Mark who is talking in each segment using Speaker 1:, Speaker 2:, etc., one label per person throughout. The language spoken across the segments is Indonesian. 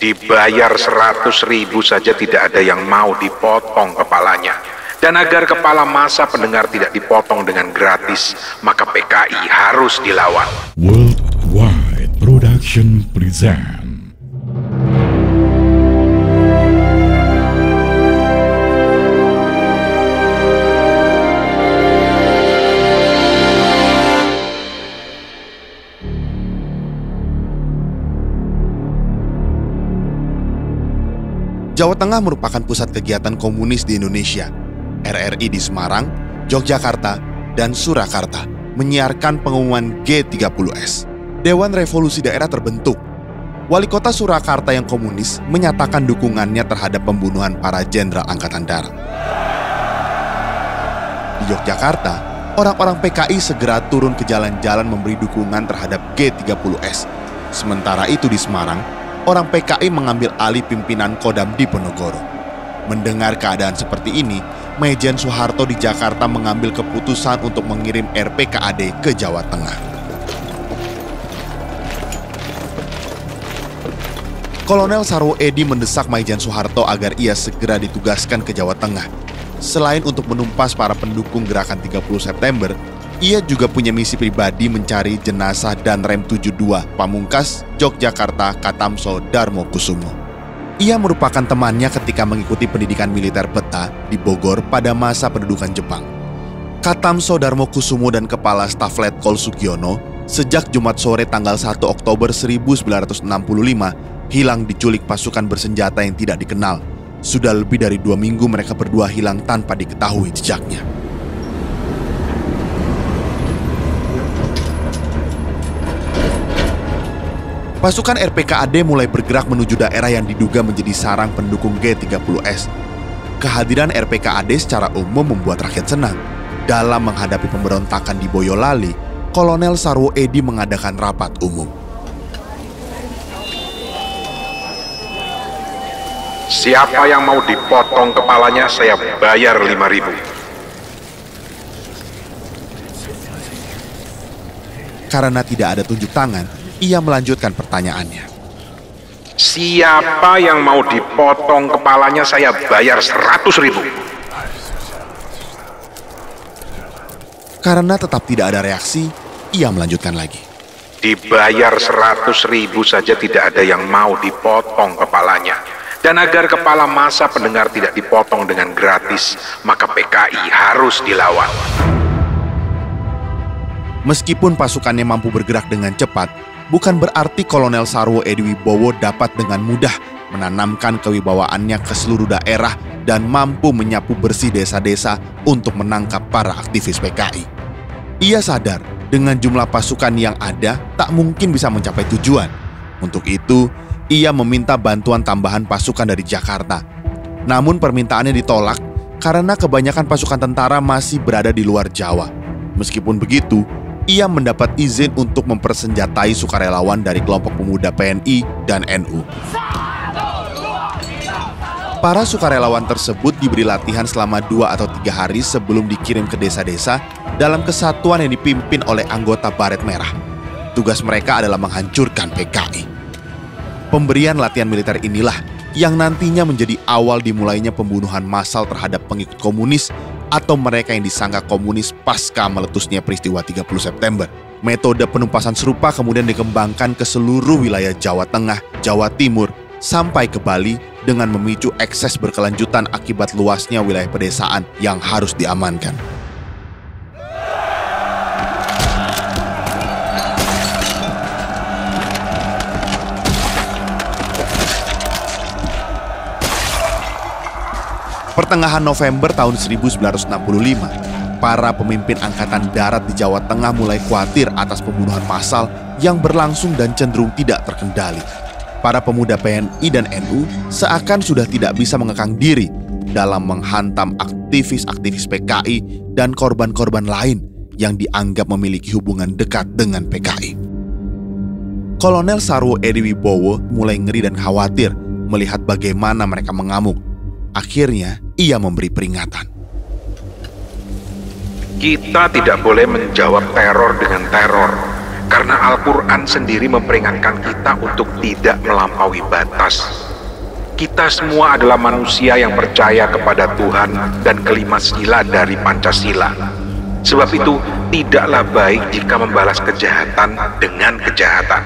Speaker 1: Dibayar seratus ribu saja tidak ada yang mau dipotong kepalanya. Dan agar kepala masa pendengar tidak dipotong dengan gratis, maka PKI harus dilawan.
Speaker 2: Worldwide Production present
Speaker 3: Jawa Tengah merupakan pusat kegiatan komunis di Indonesia. RRI di Semarang, Yogyakarta, dan Surakarta menyiarkan pengumuman G30S. Dewan Revolusi Daerah terbentuk. Wali kota Surakarta yang komunis menyatakan dukungannya terhadap pembunuhan para jenderal Angkatan Darat. Di Yogyakarta, orang-orang PKI segera turun ke jalan-jalan memberi dukungan terhadap G30S. Sementara itu di Semarang, orang PKI mengambil alih pimpinan Kodam di Ponorogo. Mendengar keadaan seperti ini, Mejen Soeharto di Jakarta mengambil keputusan untuk mengirim RPKAD ke Jawa Tengah. Kolonel Sarwo Edi mendesak Maijen Soeharto agar ia segera ditugaskan ke Jawa Tengah. Selain untuk menumpas para pendukung gerakan 30 September, ia juga punya misi pribadi mencari jenazah dan rem 72 Pamungkas, Yogyakarta, Katamso, Darmo Kusumo. Ia merupakan temannya ketika mengikuti pendidikan militer peta di Bogor pada masa pendudukan Jepang. Katamso Darmo Kusumo dan Kepala Staf Letkol Sugiono sejak Jumat sore tanggal 1 Oktober 1965 hilang diculik pasukan bersenjata yang tidak dikenal. Sudah lebih dari dua minggu mereka berdua hilang tanpa diketahui jejaknya. Pasukan RPKAD mulai bergerak menuju daerah yang diduga menjadi sarang pendukung G30S. Kehadiran RPKAD secara umum membuat rakyat senang. Dalam menghadapi pemberontakan di Boyolali, Kolonel Sarwo Edi mengadakan rapat umum.
Speaker 1: Siapa yang mau dipotong kepalanya, saya bayar 5 ribu.
Speaker 3: Karena tidak ada tunjuk tangan, ia melanjutkan pertanyaannya.
Speaker 1: Siapa yang mau dipotong kepalanya saya bayar seratus ribu.
Speaker 3: Karena tetap tidak ada reaksi, ia melanjutkan lagi.
Speaker 1: Dibayar seratus ribu saja tidak ada yang mau dipotong kepalanya. Dan agar kepala masa pendengar tidak dipotong dengan gratis, maka PKI harus dilawan.
Speaker 3: Meskipun pasukannya mampu bergerak dengan cepat, bukan berarti Kolonel Sarwo Edi Wibowo dapat dengan mudah menanamkan kewibawaannya ke seluruh daerah dan mampu menyapu bersih desa-desa untuk menangkap para aktivis PKI. Ia sadar dengan jumlah pasukan yang ada tak mungkin bisa mencapai tujuan. Untuk itu, ia meminta bantuan tambahan pasukan dari Jakarta. Namun permintaannya ditolak karena kebanyakan pasukan tentara masih berada di luar Jawa. Meskipun begitu, ia mendapat izin untuk mempersenjatai sukarelawan dari kelompok pemuda PNI dan NU. Para sukarelawan tersebut diberi latihan selama dua atau tiga hari sebelum dikirim ke desa-desa dalam kesatuan yang dipimpin oleh anggota Baret Merah. Tugas mereka adalah menghancurkan PKI. Pemberian latihan militer inilah yang nantinya menjadi awal dimulainya pembunuhan massal terhadap pengikut komunis atau mereka yang disangka komunis pasca meletusnya peristiwa 30 September. Metode penumpasan serupa kemudian dikembangkan ke seluruh wilayah Jawa Tengah, Jawa Timur, sampai ke Bali dengan memicu ekses berkelanjutan akibat luasnya wilayah pedesaan yang harus diamankan. Pertengahan November tahun 1965, para pemimpin angkatan darat di Jawa Tengah mulai khawatir atas pembunuhan massal yang berlangsung dan cenderung tidak terkendali. Para pemuda PNI dan NU seakan sudah tidak bisa mengekang diri dalam menghantam aktivis-aktivis PKI dan korban-korban lain yang dianggap memiliki hubungan dekat dengan PKI. Kolonel Sarwo Edi Wibowo mulai ngeri dan khawatir melihat bagaimana mereka mengamuk. Akhirnya, ia memberi peringatan.
Speaker 1: Kita tidak boleh menjawab teror dengan teror. Karena Al-Quran sendiri memperingatkan kita untuk tidak melampaui batas. Kita semua adalah manusia yang percaya kepada Tuhan dan kelima sila dari Pancasila. Sebab itu, tidaklah baik jika membalas kejahatan dengan kejahatan.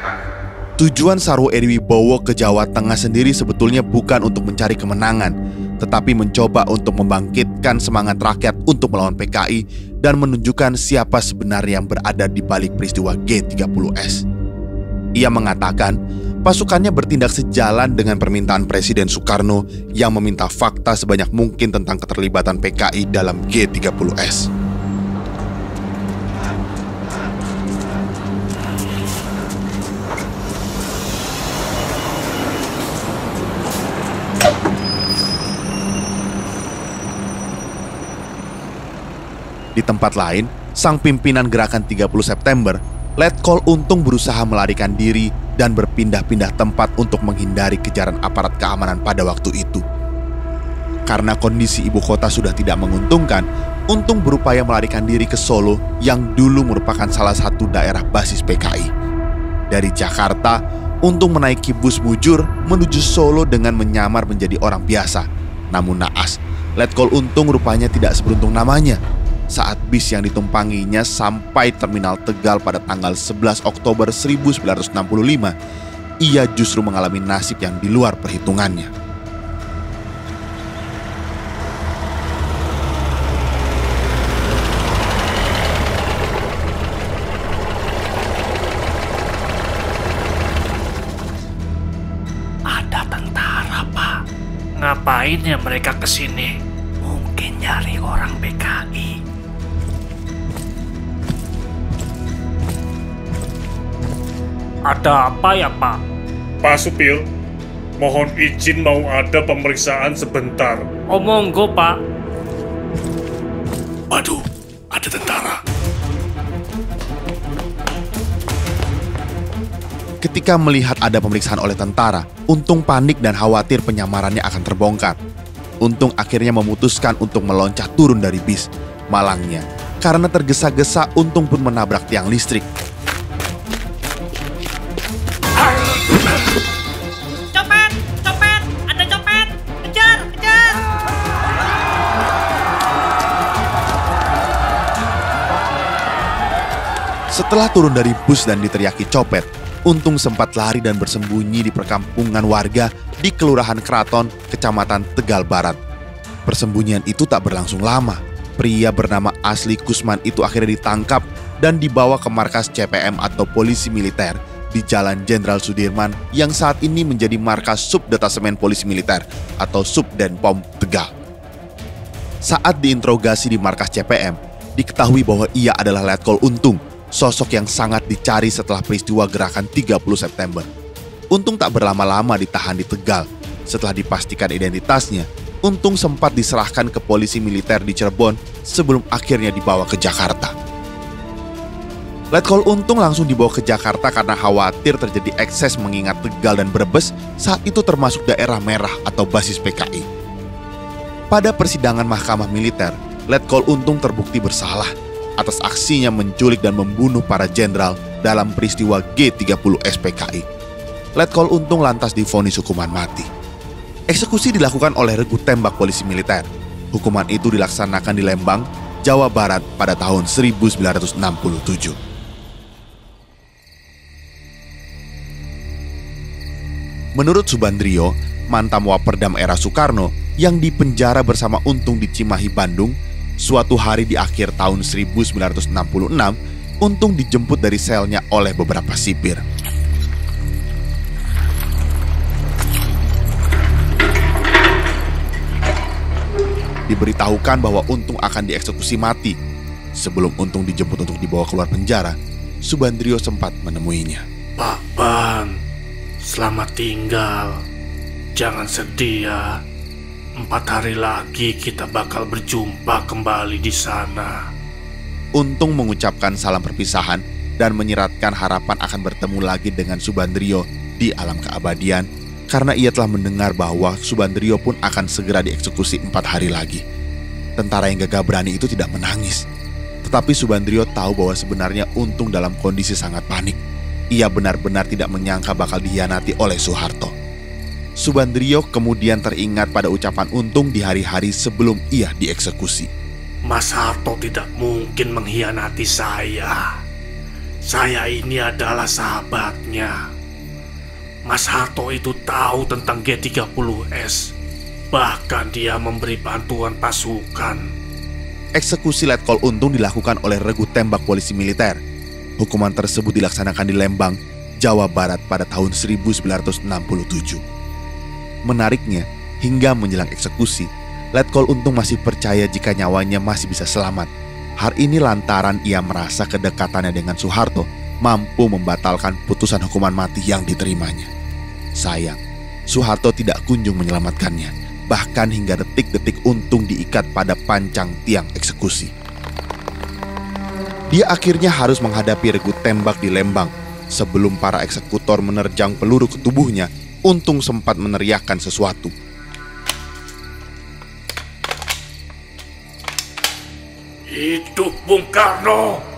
Speaker 3: Tujuan Sarwo Edi Wibowo ke Jawa Tengah sendiri sebetulnya bukan untuk mencari kemenangan, tetapi mencoba untuk membangkitkan semangat rakyat untuk melawan PKI dan menunjukkan siapa sebenarnya yang berada di balik peristiwa G30S. Ia mengatakan pasukannya bertindak sejalan dengan permintaan Presiden Soekarno yang meminta fakta sebanyak mungkin tentang keterlibatan PKI dalam G30S. Tempat lain, sang pimpinan gerakan 30 September, Letkol Untung berusaha melarikan diri dan berpindah-pindah tempat untuk menghindari kejaran aparat keamanan pada waktu itu. Karena kondisi ibu kota sudah tidak menguntungkan, Untung berupaya melarikan diri ke Solo yang dulu merupakan salah satu daerah basis PKI. Dari Jakarta, Untung menaiki bus mujur menuju Solo dengan menyamar menjadi orang biasa. Namun naas, Letkol Untung rupanya tidak seberuntung namanya saat bis yang ditumpanginya sampai terminal Tegal pada tanggal 11 Oktober 1965, ia justru mengalami nasib yang di luar perhitungannya.
Speaker 4: Ada tentara, Pak. Ngapain ya mereka ke sini? Mungkin nyari orang PKI. Ada apa ya, Pak?
Speaker 5: Pak Supil, mohon izin mau ada pemeriksaan sebentar.
Speaker 4: Oh, monggo, Pak.
Speaker 5: Waduh, ada tentara.
Speaker 3: Ketika melihat ada pemeriksaan oleh tentara, Untung panik dan khawatir penyamarannya akan terbongkar. Untung akhirnya memutuskan untuk meloncat turun dari bis. Malangnya, karena tergesa-gesa Untung pun menabrak tiang listrik. Setelah turun dari bus dan diteriaki copet, Untung sempat lari dan bersembunyi di perkampungan warga di Kelurahan Keraton, Kecamatan Tegal Barat. Persembunyian itu tak berlangsung lama. Pria bernama Asli Kusman itu akhirnya ditangkap dan dibawa ke markas CPM atau Polisi Militer di Jalan Jenderal Sudirman yang saat ini menjadi markas Subdetasemen Polisi Militer atau Subdenpom Tegal. Saat diinterogasi di markas CPM, diketahui bahwa ia adalah Letkol Untung, sosok yang sangat dicari setelah peristiwa gerakan 30 September. Untung tak berlama-lama ditahan di Tegal. Setelah dipastikan identitasnya, Untung sempat diserahkan ke polisi militer di Cirebon sebelum akhirnya dibawa ke Jakarta. Letkol Untung langsung dibawa ke Jakarta karena khawatir terjadi ekses mengingat Tegal dan Brebes saat itu termasuk daerah merah atau basis PKI. Pada persidangan mahkamah militer, Letkol Untung terbukti bersalah atas aksinya menculik dan membunuh para jenderal dalam peristiwa G30 SPKI. Letkol Untung lantas divonis hukuman mati. Eksekusi dilakukan oleh regu tembak polisi militer. Hukuman itu dilaksanakan di Lembang, Jawa Barat pada tahun 1967. Menurut Subandrio, mantan Waperdam era Soekarno yang dipenjara bersama Untung di Cimahi, Bandung, suatu hari di akhir tahun 1966, Untung dijemput dari selnya oleh beberapa sipir. Diberitahukan bahwa Untung akan dieksekusi mati. Sebelum Untung dijemput untuk dibawa keluar penjara, Subandrio sempat menemuinya.
Speaker 4: Pak Ban, selamat tinggal. Jangan sedih ya. Empat hari lagi kita bakal berjumpa kembali di sana.
Speaker 3: Untung mengucapkan salam perpisahan dan menyeratkan harapan akan bertemu lagi dengan Subandrio di alam keabadian karena ia telah mendengar bahwa Subandrio pun akan segera dieksekusi empat hari lagi. Tentara yang gagah berani itu tidak menangis, Tetapi Subandrio tahu bahwa sebenarnya Untung dalam kondisi sangat panik. Ia benar-benar tidak menyangka bakal dihianati oleh Soeharto. Subandrio kemudian teringat pada ucapan Untung di hari-hari sebelum ia dieksekusi.
Speaker 4: Mas Harto tidak mungkin mengkhianati saya. Saya ini adalah sahabatnya. Mas Harto itu tahu tentang G30S. Bahkan dia memberi bantuan pasukan.
Speaker 3: Eksekusi Letkol Untung dilakukan oleh regu tembak polisi militer. Hukuman tersebut dilaksanakan di Lembang, Jawa Barat pada tahun 1967. Menariknya, hingga menjelang eksekusi, Letkol Untung masih percaya jika nyawanya masih bisa selamat. Hal ini lantaran ia merasa kedekatannya dengan Soeharto mampu membatalkan putusan hukuman mati yang diterimanya. Sayang, Soeharto tidak kunjung menyelamatkannya. Bahkan hingga detik-detik untung diikat pada pancang tiang eksekusi. Dia akhirnya harus menghadapi regu tembak di Lembang. Sebelum para eksekutor menerjang peluru ke tubuhnya, Untung sempat meneriakkan sesuatu.
Speaker 4: Hidup Bung Karno!